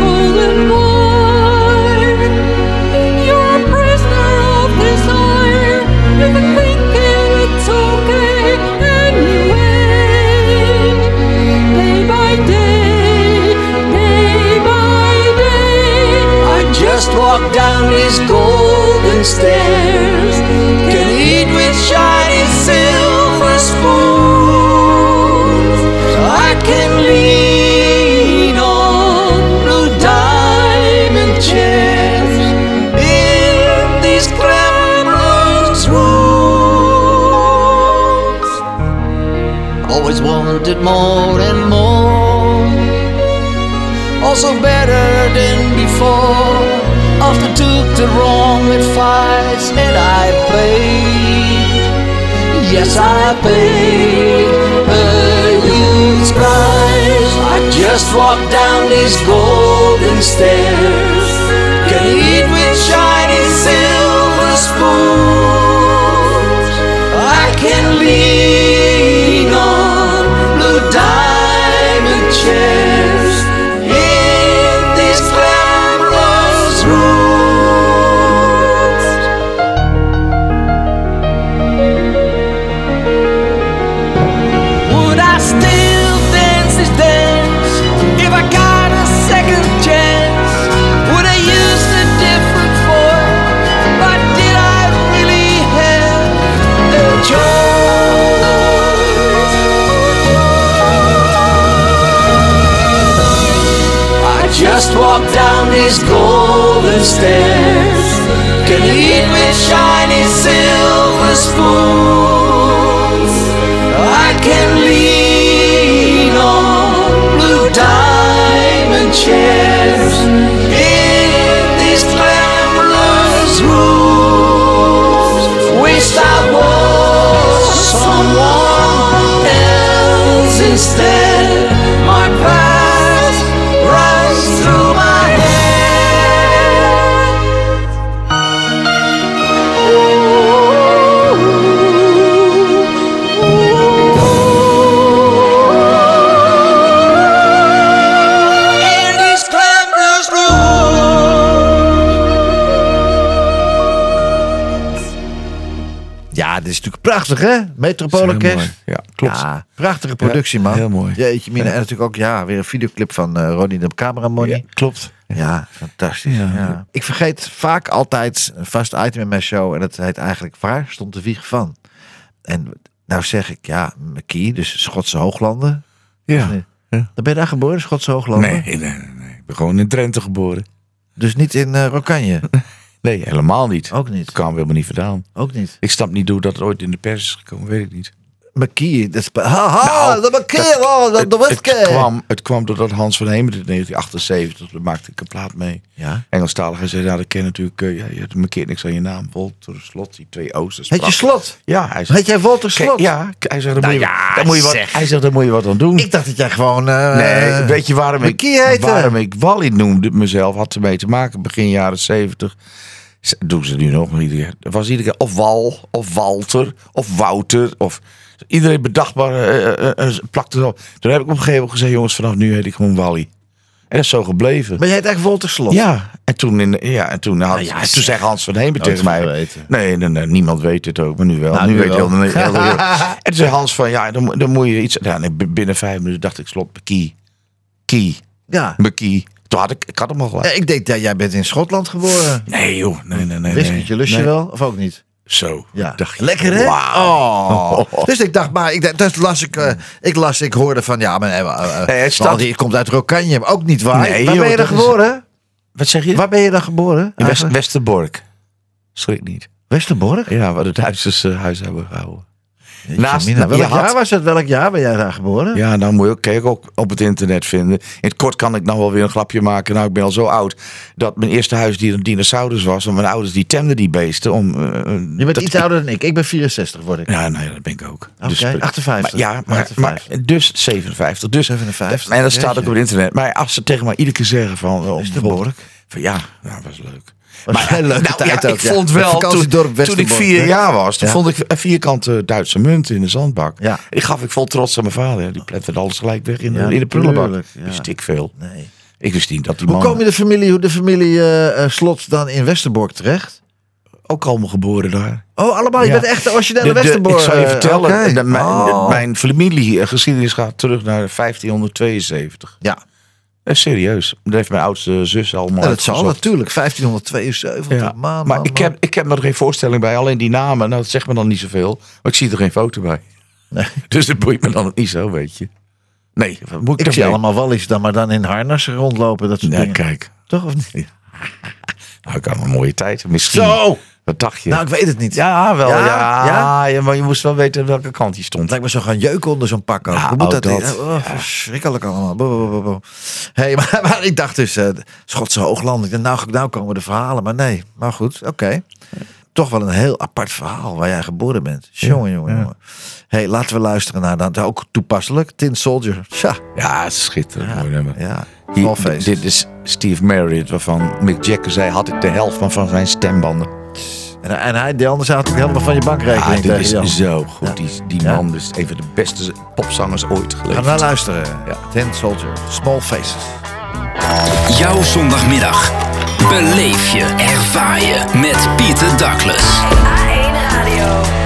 I just walk down these golden stairs. Can eat with shiny silver spoons. I can lean on blue diamond chairs in these glamorous rooms. Always wanted more and more also better than before. Wrong advice and I paid. Yes, I paid a huge price. I just walked down these golden stairs. Can eat with shiny silver spoons. I can lean on prachtig, hè? Metropoolorkest. Ja, klopt. Ja, prachtige productie, man. heel mooi. Jeetje, mina. Ja. En natuurlijk ook ja, weer een videoclip van eh Ronnie de Cameramoney. Ja, klopt. Ja, fantastisch. Ja. Ja. Ik vergeet vaak altijd een vast item in mijn show. En dat heet eigenlijk Waar stond de wieg van? En nou zeg ik, ja, McKee, dus Schotse Hooglanden. Ja. Nee. Ja. Dan ben je daar geboren, Schotse Hooglanden? Nee, nee, nee, nee. Ik ben gewoon in Drenthe geboren. Dus niet in eh Rokanje? <laughs> Nee, helemaal niet. Ook niet. Dat kwam helemaal niet vandaan. Ook niet. Ik snap niet hoe dat ooit in de pers is gekomen, weet ik niet. McKee, dat is... Haha, Nou, de McKee, oh, dat, het, wist het, kwam, het kwam doordat Hans van Hemert in 1978, daar maakte ik een plaat mee. Ja. Engelstalig, hij zei, ja, dat ken natuurlijk, eh, ja, je hebt markeert niks aan je naam. Walter Slot, die twee is Heet je. Slot? Ja, hij zei, Heet jij Walter Slot? ja, hij zegt, daar, Nou moet je, ja, daar moet je wat, hij zegt, daar moet je wat aan doen. Ik dacht dat jij gewoon... eh, nee, weet je waarom ik, McKee heette? waarom ik Wally noemde mezelf, had ermee te maken begin jaren 70. Doen ze nu nog iedere keer. Er was iedere keer of Wal, of Walter, of Wouter, of iedereen bedachtbaar eh, eh, eh, plakte erop. Toen heb ik op een gegeven moment gezegd, jongens, vanaf nu heet ik gewoon Wally. En dat is zo gebleven. Maar jij heet echt Walter Slot? Ja, en toen, in, ja, en toen, had, Nou ja, toen zei Hans van Nooit tegen mij. Nee, nee, nee, niemand weet het ook, maar nu wel. Nou, nu nu weet wel. heel heel wereld. En toen zei Hans van, ja, dan, moet- dan moet je iets... Ja, nee, binnen vijf minuten dacht ik, slot, Bekie. Kie, Ja. Toen had ik, ik had hem al gelijk. Ja, Ik denk dat jij bent in Schotland geboren. Nee joh, nee, nee, nee. Nee. lust je wel? Of ook niet? Zo, Ja. dacht je. Lekker hè? Wauw. Oh. Dus ik dacht, maar ik, dacht- dus las ik, eh, ik las, ik hoorde van, ja, maar eh, eh, Nee, het staat- het komt uit Rokanje, maar ook niet waar. Nee, waar joh, ben je dan is- geboren? Wat zeg je? Waar ben je dan geboren? In West? Westerbork. Schrik niet. Westerbork? Ja, waar de Duitsers eh, huis hebben gehouden. Naast- Mina, welk had- jaar was het? Welk jaar ben jij daar geboren? Ja, nou moet je ook, je ook op het internet vinden. In het kort kan ik nog wel weer een grapje maken. Nou, ik ben al zo oud dat mijn eerste huisdier een dinosaurus was. Want mijn ouders die temden die beesten. Om, eh, Je bent dat- iets ouder dan ik. Ik ben 64 word ik. Ja, nee, dat ben ik ook. Oké, 58. Maar, ja, maar, 58. maar dus 57. Dus, 57, En dat staat ook op het internet. Maar als ze tegen mij iedere keer zeggen van... oh, Westerbork. Van ja, nou, dat was leuk. <laughs> Was een leuke nou, tijd ja, ook, ik ja. vond wel, toen, ik vier jaar was, toen Ja. vond ik een vierkante Duitse munt in de zandbak. Ja. Die gaf ik vol trots aan mijn vader. Die pletterde alles gelijk weg in, de- in de prullenbak. ik veel. Nee. Ik wist niet dat die Hoe man kom je de familie, hoe de familie eh, eh, Slot dan in Westerbork terecht? ook allemaal geboren daar. Oh, allemaal. Je bent echt originele De- de- Westerbork. ik zal je eh, vertellen, de- mijn, Oh. mijn familie eh, geschiedenis gaat terug naar 1572. Ja, Eh, serieus. Dat heeft mijn oudste zus allemaal Ja, dat zal natuurlijk. 1572. Ja. Man, maar man, ik, heb, ik heb er geen voorstelling bij. Alleen die namen, nou, dat zegt me dan niet zoveel. Maar ik zie er geen foto bij. Nee. <laughs> Dus dat boeit me dan niet zo, weet je. Nee, moet ik, Ik zie ermee? allemaal wallies dan, maar dan in harnassen rondlopen. Dat soort Ja, dingen. kijk. Toch of niet? Nou, ik had een mooie tijd. Misschien. Zo! Wat dacht je? Nou, ik weet het niet. ja, wel. Ja? Ja, Ja? ja? maar je moest wel weten welke kant hij Het stond. lijkt me zo gaan jeuken onder zo'n pak ook. Ja, Hoe moet ook dat? dat. Oh, Verschrikkelijk allemaal. Bo, bo, bo, bo. Hey, <laughs> maar, maar ik dacht dus, eh, Schotse Hoogland. Ik dacht, nou, nou komen de verhalen. Maar nee, maar goed, oké. Toch wel een heel apart verhaal waar jij geboren bent. Jongen, jongen, jongen. Hey, laten we luisteren naar dat. Ook toepasselijk. Tin Soldier. Tja, Ja, schitterend. mooi nummer. ja. Hier, dit is Steve Marriott, waarvan Mick Jagger zei... had ik de helft van, van zijn stembanden. En, en hij, de ander had ook helemaal van je Ah, bankrekening dit tegen is Jan. zo goed. Ja. Die, die Ja. man is een van de beste popzangers ooit Gaan geleefd. we naar luisteren. Ja. Tin Soldier. Small Faces. Jouw zondagmiddag. Beleef je, ervaar je met Pieter Douglas. A1 Radio.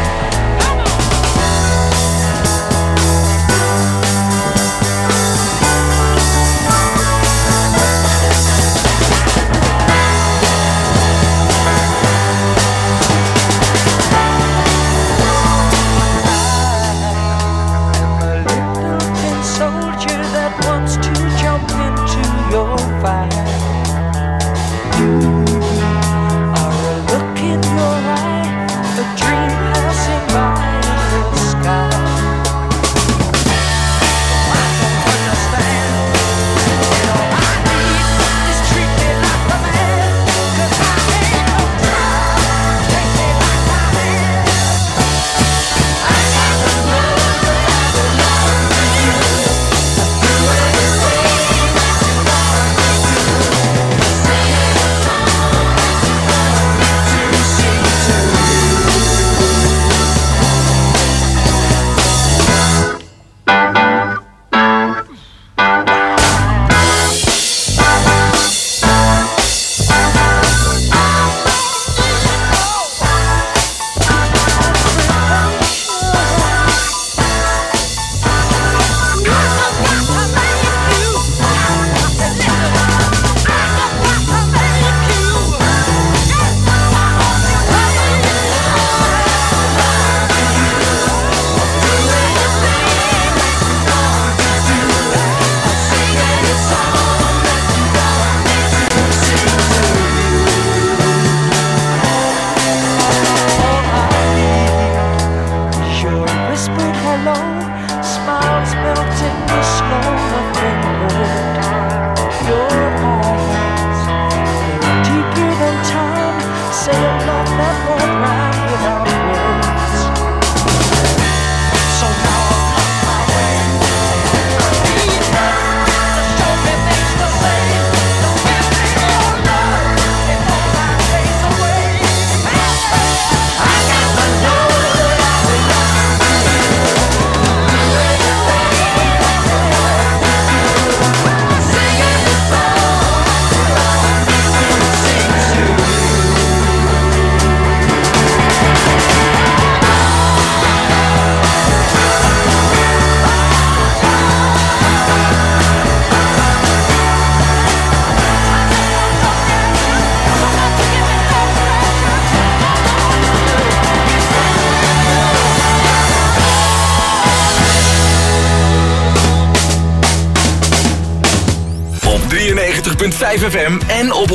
FM en op 106.8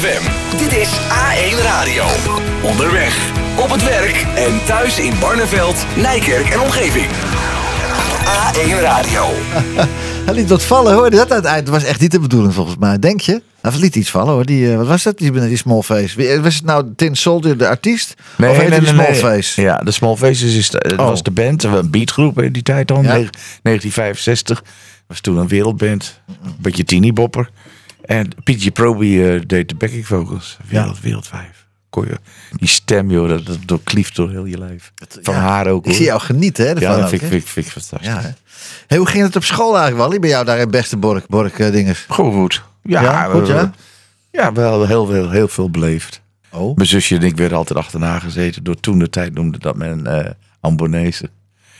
FM. Dit is A1 Radio. Onderweg, op het werk en thuis in Barneveld, Nijkerk en omgeving. A1 Radio. <laughs> Hij liet wat vallen hoor. Dat uiteindelijk was echt niet de bedoeling volgens mij. Denk je? Hij liet iets vallen hoor. Die, eh, wat was dat? Die, die small face. Wie- Was het nou Tin Soldier, de artiest? of heette die small face? Ja, de Small Faces is de, het Oh. was de band, een beatgroep in die tijd dan, Ja. negen- 1965. Was toen een wereldband, een beetje teeniebopper. En PG Proby eh, deed de backing vocals. Wereld, wereldwijf. Kon je, die stem joh, dat, dat doorklieft door heel je lijf. Van Ja. haar ook Ik zie jou genieten hè. ja, dat ook, vind, vind, vind ik fantastisch. Ja, hè? Hey, hoe ging het op school eigenlijk, Wally? Bij jou daar in Beste Bork, Bork eh, dinges? Gewoon goed. Ja, Ja, goed, we- ja? Ja, wel heel, heel, heel veel beleefd. Oh. Mijn zusje en ik werden altijd achterna gezeten. Door toen de tijd noemde dat men eh Ambonese.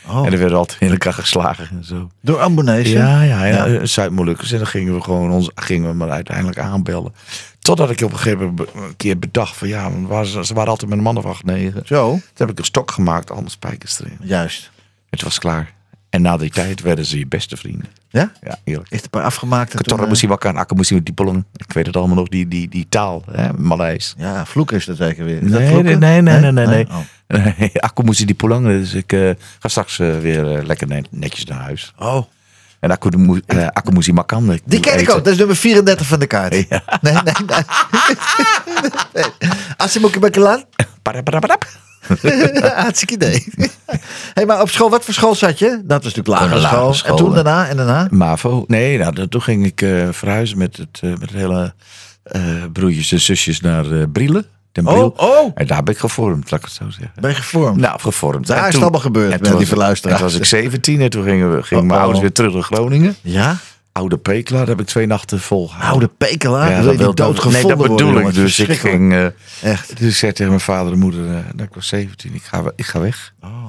Oh. En er werden altijd in elkaar geslagen en zo. Door Ambonese? Ja, ja, ja. Ja. Zuid-Molukkers. En dan gingen we gewoon ons, gingen we maar uiteindelijk aanbellen. Totdat ik op een gegeven moment een keer bedacht van ja, waren, ze ze waren altijd met een man of acht, negen. Zo? Toen heb ik een stok gemaakt, allemaal spijkers erin. Juist. Het was klaar. En na die tijd werden ze je beste vrienden. Ja? Ja, eerlijk. Is het een paar afgemaakt? en toen, Ketorra eh, moest wakker, akka moest die pollen. Ik weet het allemaal nog, die, die, die taal, hè, Maleis. Ja, vloeken is dat zeker weer. Is dat Nee, nee, nee, nee, nee, nee. Oh. Nee, <laughs> moest die poelang. Dus ik eh, ga straks eh, weer lekker ne- netjes naar huis. Oh. En moest die makan. Die ken ik ook. Dat is nummer 34 van de kaart. Nee, nee, nee. <laughs> nee. Asimuki Bakelan? Paraparapap. <laughs> Hartstikke idee. <laughs> hey, maar op school, wat voor school zat je? Dat was natuurlijk lagere school. school, En toen daarna en daarna? MAVO. Nee, nou, toen ging ik eh, verhuizen met het, eh, met het hele eh, broertjes en zusjes naar eh Brielen. Oh, oh. En daar ben ik gevormd, laat ik het zo zeggen. Ben je gevormd? Nou, gevormd. Daar En is het allemaal gebeurd, en met toen die verluisteraars. en Toen was ik 17 en toen gingen, we, gingen Oh, mijn ouders weer terug naar Groningen. Ja? Oude Pekela, daar heb ik twee nachten volgehouden. Oude pekelaar. Ja, dat wil- doodgevonden Nee, dat bedoel worden, ik. Dus ik ging... eh, Echt. dus ik zei tegen mijn vader en moeder, nou, ik was 17, ik ga, ik ga weg. Oh.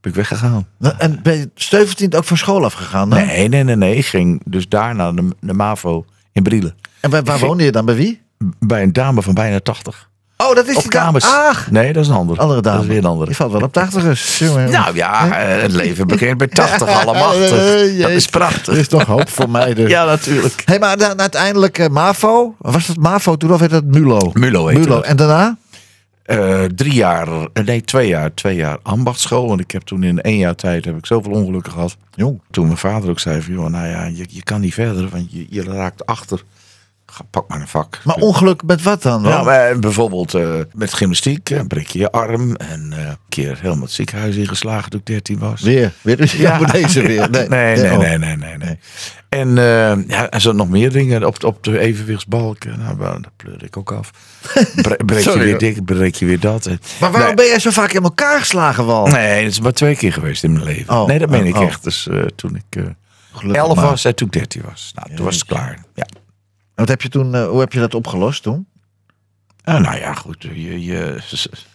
Ben ik weggegaan. Nou, En ben je 17 ook van school afgegaan? Nee, nee, nee, nee. Ik ging dus daar naar de, de MAVO in Brielen. En waar, waar woonde je dan? Bij wie? Bij een dame van bijna 80. Oh, dat is Op die kamers. Ach, Nee, dat is een andere. andere dame. Dat is weer een andere. Die valt wel op tachtigers. jongen. Nou ja, eh, het leven begint bij 80 allemachtig. <laughs> Eh, Dat is Er prachtig. is toch hoop voor mij. Dus. <laughs> Ja, natuurlijk. Hé, maar dan uiteindelijk eh, MAVO. Was dat MAVO toen of heet dat Mulo? Mulo heette Mulo. dat. En daarna? Eh, drie jaar, nee, twee jaar, twee jaar ambachtschool. Want ik heb toen in één jaar tijd heb ik zoveel ongelukken gehad. Jong. Toen mijn vader ook zei van, joh, nou ja, je, je kan niet verder, want je, je raakt achter. Pak maar een vak. Maar ongeluk met wat dan? Maar bijvoorbeeld eh, met gymnastiek, eh, breek je je arm. En eh, een keer helemaal het ziekenhuis ingeslagen toen ik 13 was. Weer. Weer dus ja. voor deze weer. <laughs> Nee, nee, nee, nee, nee, nee, nee. En eh, ja, er zijn nog meer dingen op, op de evenwichtsbalk. eh, Nou, dat pleur ik ook af. <laughs> Bre- breek je weer dit, breek je weer dat. Maar waarom nee, ben jij zo vaak in elkaar geslagen, Wal? Nee, het is maar twee keer geweest in mijn leven. Oh, nee, dat meen oh, ik oh. echt. Dus eh, toen ik eh Gelukkig 11 maar. was en toen ik 13 was. Nou, toen was het klaar. Ja. Wat heb je toen, eh, hoe heb je dat opgelost toen? Ah, nou ja, goed. Je, je,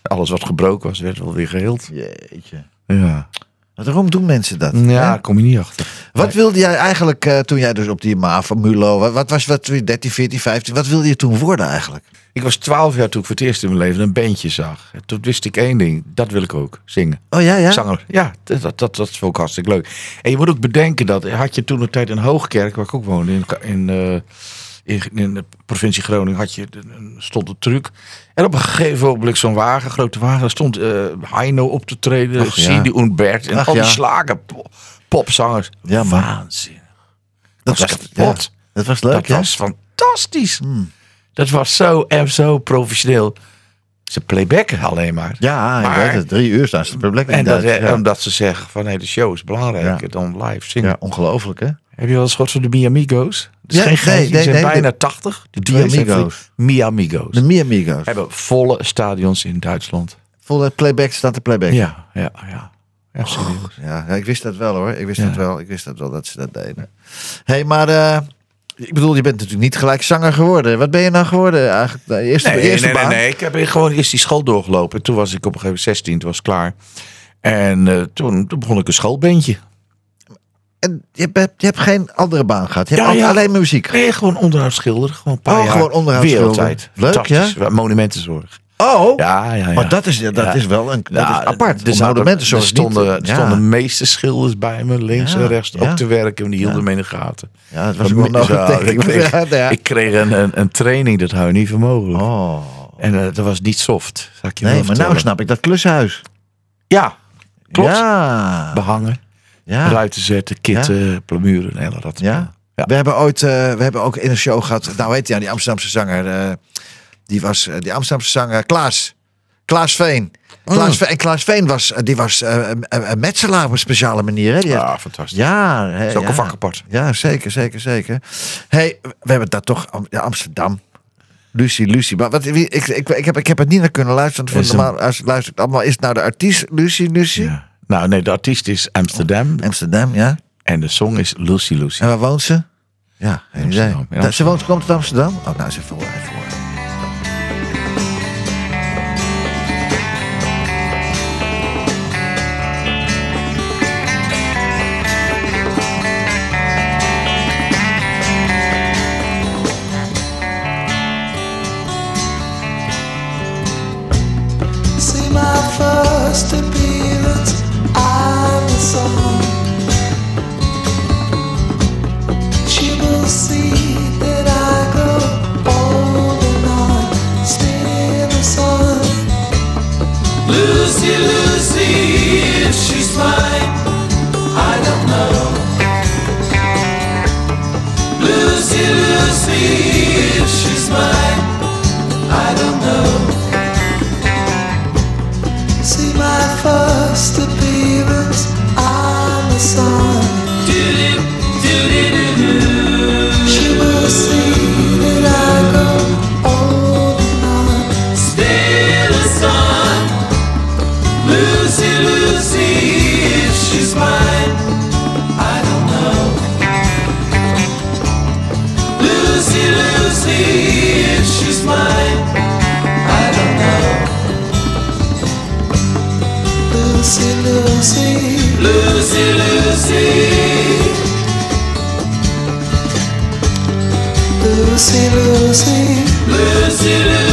alles wat gebroken was, werd wel weer geheeld. Jeetje. Ja, Waarom doen mensen dat? ja hè? daar kom je niet achter. Wat wilde jij eigenlijk eh, toen jij dus op die MAVO, Mulo, wat, wat was wat, 13, 14, 15, wat wilde je toen worden eigenlijk? Ik was 12 jaar toen ik voor het eerst in mijn leven een bandje zag. En toen wist ik één ding. Dat wil ik ook. Zingen. Oh ja, ja? Zanger. Ja, dat, dat, dat, dat vond ik hartstikke leuk. En je moet ook bedenken dat had je toen een tijd in Hoogkerk, waar ik ook woonde, in, in, eh, in, de provincie Groningen, had je, stond een truc. En op een gegeven moment zo'n wagen, grote wagen, daar stond eh Heino op te treden, Ach, ja. Cindy Unbert en Ach, al die ja. slagen po- popzangers. Ja. Waanzinnig. Dat was kapot. ja, dat was leuk, dat? Hmm. was fantastisch. Dat was zo en zo professioneel. Ze playbacken alleen maar. Ja, ik Maar- weet het. Drie uur staan ze te. En dat, ja. omdat ze zeggen van nee, de show is belangrijker dan live zingen. ja, ongelooflijk, hè? Heb je wel eens gehoord van de Miamigo's? Dat is Ja, geen nee, die nee, zijn nee, bijna de- 80. De Amigo's. van- Miamigo's. De Miamigo's. Hebben volle stadions in Duitsland. Volle playback staat de playback. Ja, ja, ja. Ja. Ja, ja, ik wist dat wel hoor. Ik wist Ja. dat wel. Ik wist dat wel dat ze dat deden. Hé, hey, maar eh, ik bedoel, je bent natuurlijk niet gelijk zanger geworden. Wat ben je nou geworden eigenlijk? De eerste, Nee, eerste nee, nee, baan? nee. Ik heb gewoon eerst die school doorgelopen. Toen was ik op een gegeven moment 16, toen was klaar. En eh, toen, toen begon ik een schoolbandje. En je hebt, je hebt geen andere baan gehad. Je hebt Ja, altijd ja. alleen maar muziek. Nee, gewoon onderhoudsschilder. Gewoon een paar Oh, jaar gewoon onderhoudsschilder. Wereldtijd. Leuk, Fantastisch. Monumentenzorg. Oh, Ja, ja, ja. maar dat is, dat Ja. is wel een, dat Ja, is apart. Er, Om zaten- monumenten er stonden, niet- er stonden de meeste schilders bij me, links Ja, en rechts, ja. ook te werken. En die hielden Ja. me in de gaten. Ja, dat was wel ja, denk ik, kreeg, Ja, ja. ik kreeg een, een, een training, dat hou je niet voor mogelijk. Oh. En eh, dat was niet soft, zal ik je Nee, maar nou snap ik dat klushuis. Ja, klopt. Ja. Behangen, ja. ruiten zetten, kitten, plamuren, en dat. Ja? Ja. We hebben ooit, eh, we hebben ook in een show gehad. Nou, weet je, ja, die Amsterdamse zanger. eh, die was, eh, die Amsterdamse zanger Klaas. Klaas Veen. Klaas Veen. En Klaas Veen was, die was een, metselaar op een speciale manier. Hè? Die heeft- Ja, fantastisch. ja, Dat is ook ja. een vak apart. Ja, zeker, zeker, zeker. hey, we hebben daar toch Am- ja, Amsterdam. Lucie, Lucie. Maar wat, ik, ik, ik, heb, ik heb het niet naar kunnen luisteren. hem- normaal als luister ik allemaal. Is het nou de artiest Lucie, Lucie? Ja. Nou, nee, de artiest is Amsterdam Amsterdam, ja. en de song is Lucy Lucy. En waar woont ze? Ja. Amsterdam, Ze woont, komt uit Amsterdam? Oh, nou, ze voor. even Lucy, Lucy, if she's mine, I don't know. Lucy, Lucy, if she's mine, I don't know. Lucy, Lucy, Lucy, Lucy, Lucy, Lucy, Lucy, Lucy.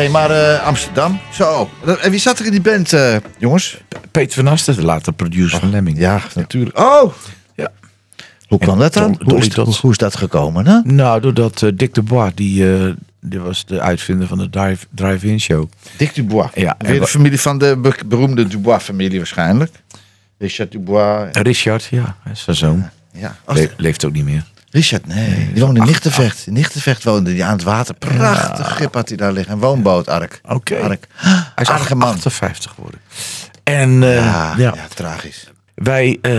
Hey, maar eh, Amsterdam. Zo. En wie zat er in die band, eh, jongens? Peter van Asten, de later producer van Lemming. Ja, natuurlijk. Oh! Ja. Hoe kwam dat dan? Hoe is, hoe, hoe is dat gekomen, hè? Nou, doordat eh, Dick de Bois, die, eh, die was de uitvinder van de drive- drive-in show. Dick Dubois. Ja, Weer de familie van de be- beroemde Dubois-familie waarschijnlijk. Richard Dubois. Richard, ja, zijn zoon. Ja. Oh, Le- leeft ook niet meer. Richard, nee. Die woonde in Nichtenvecht. In Nichtenvecht woonde hij aan het water. Prachtig schip had hij daar liggen. Een woonboot, Ark. Oké. Ark. Hij is Aardige man. 58 geworden. En eh, Ja, ja. ja. tragisch. wij... eh,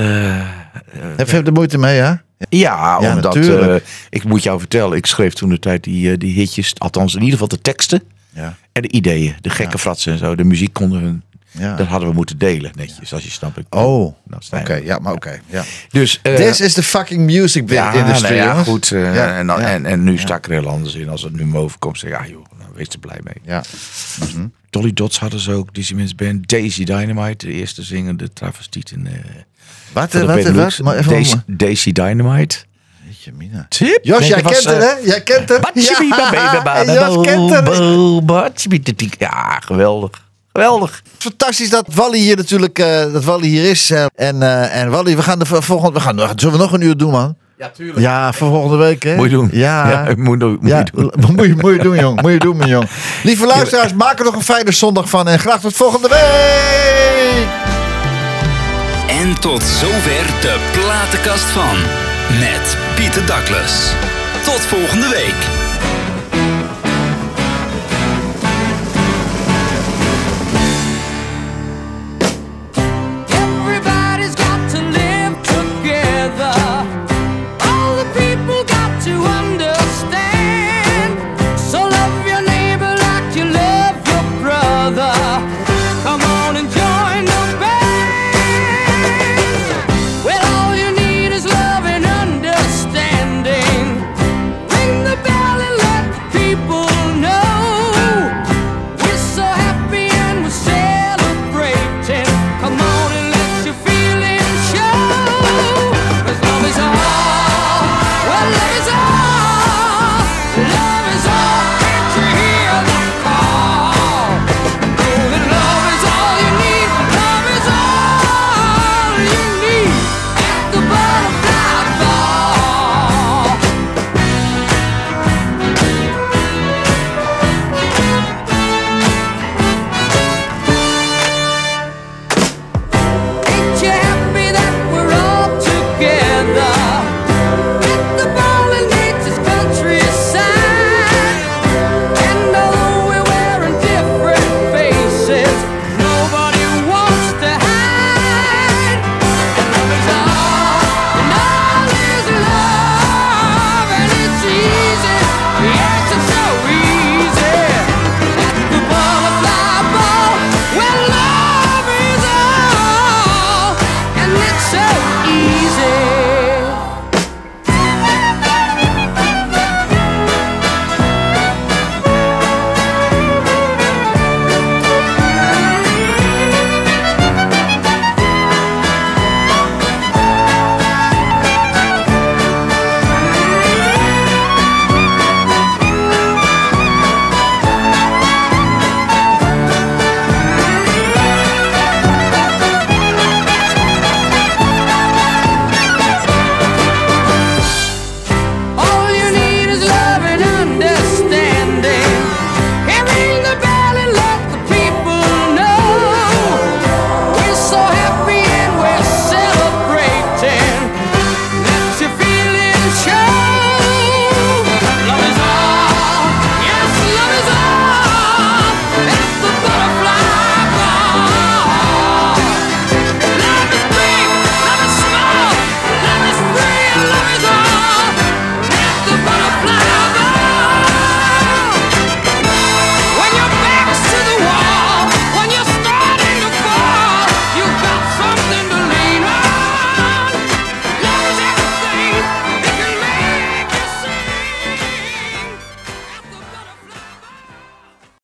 Heb je er moeite mee, ja? ja, Ja, omdat... eh, ik moet jou vertellen, ik schreef toen de tijd die, die hitjes. Althans, in ieder geval de teksten. Ja. En de ideeën. De gekke fratsen en zo. De muziek konden hun... Ja. Dat hadden we moeten delen, netjes, als je snapt. Ik, Oh, oké. Nou, Stijn. ja, maar oké. ja. Dus... eh, This is the fucking music ja, industry, nou ja, goed. Ja, en, dan- en, en nu sta ik er heel anders in. Als het nu me overkomt, zeg ik, ja joh, nou, wees er blij mee. Ja. Dolly Dots hadden ze ook, Dizzy Men's Band. Daisy Dynamite, de eerste zingende travestiet in... eh Wat, wat, Benelux. wat? Maar even Daisy, Daisy Dynamite. Jeetje, Mina. Tip. Jos, jij kent eh, hè? Jij kent. Batshibibabababa, Ja, <laughs> Jos kent batshibititiek. Ja, geweldig. Geweldig. Fantastisch dat Wally hier natuurlijk eh, dat Wally hier is. eh, en, eh, en Wally, we gaan de volgende. We gaan, zullen we nog een uur doen, man? Ja, tuurlijk. Ja, voor volgende week, hè? Moet je doen. Ja. <laughs> Ja, moet, je- moet Ja, je doen. <laughs> moet je, moet je doen, jong. Moet je doen, mijn jong. <laughs> Lieve luisteraars, maak er nog een fijne zondag van. En graag tot volgende week. En tot zover de platenkast van. Met Pieter Douglas. Tot volgende week.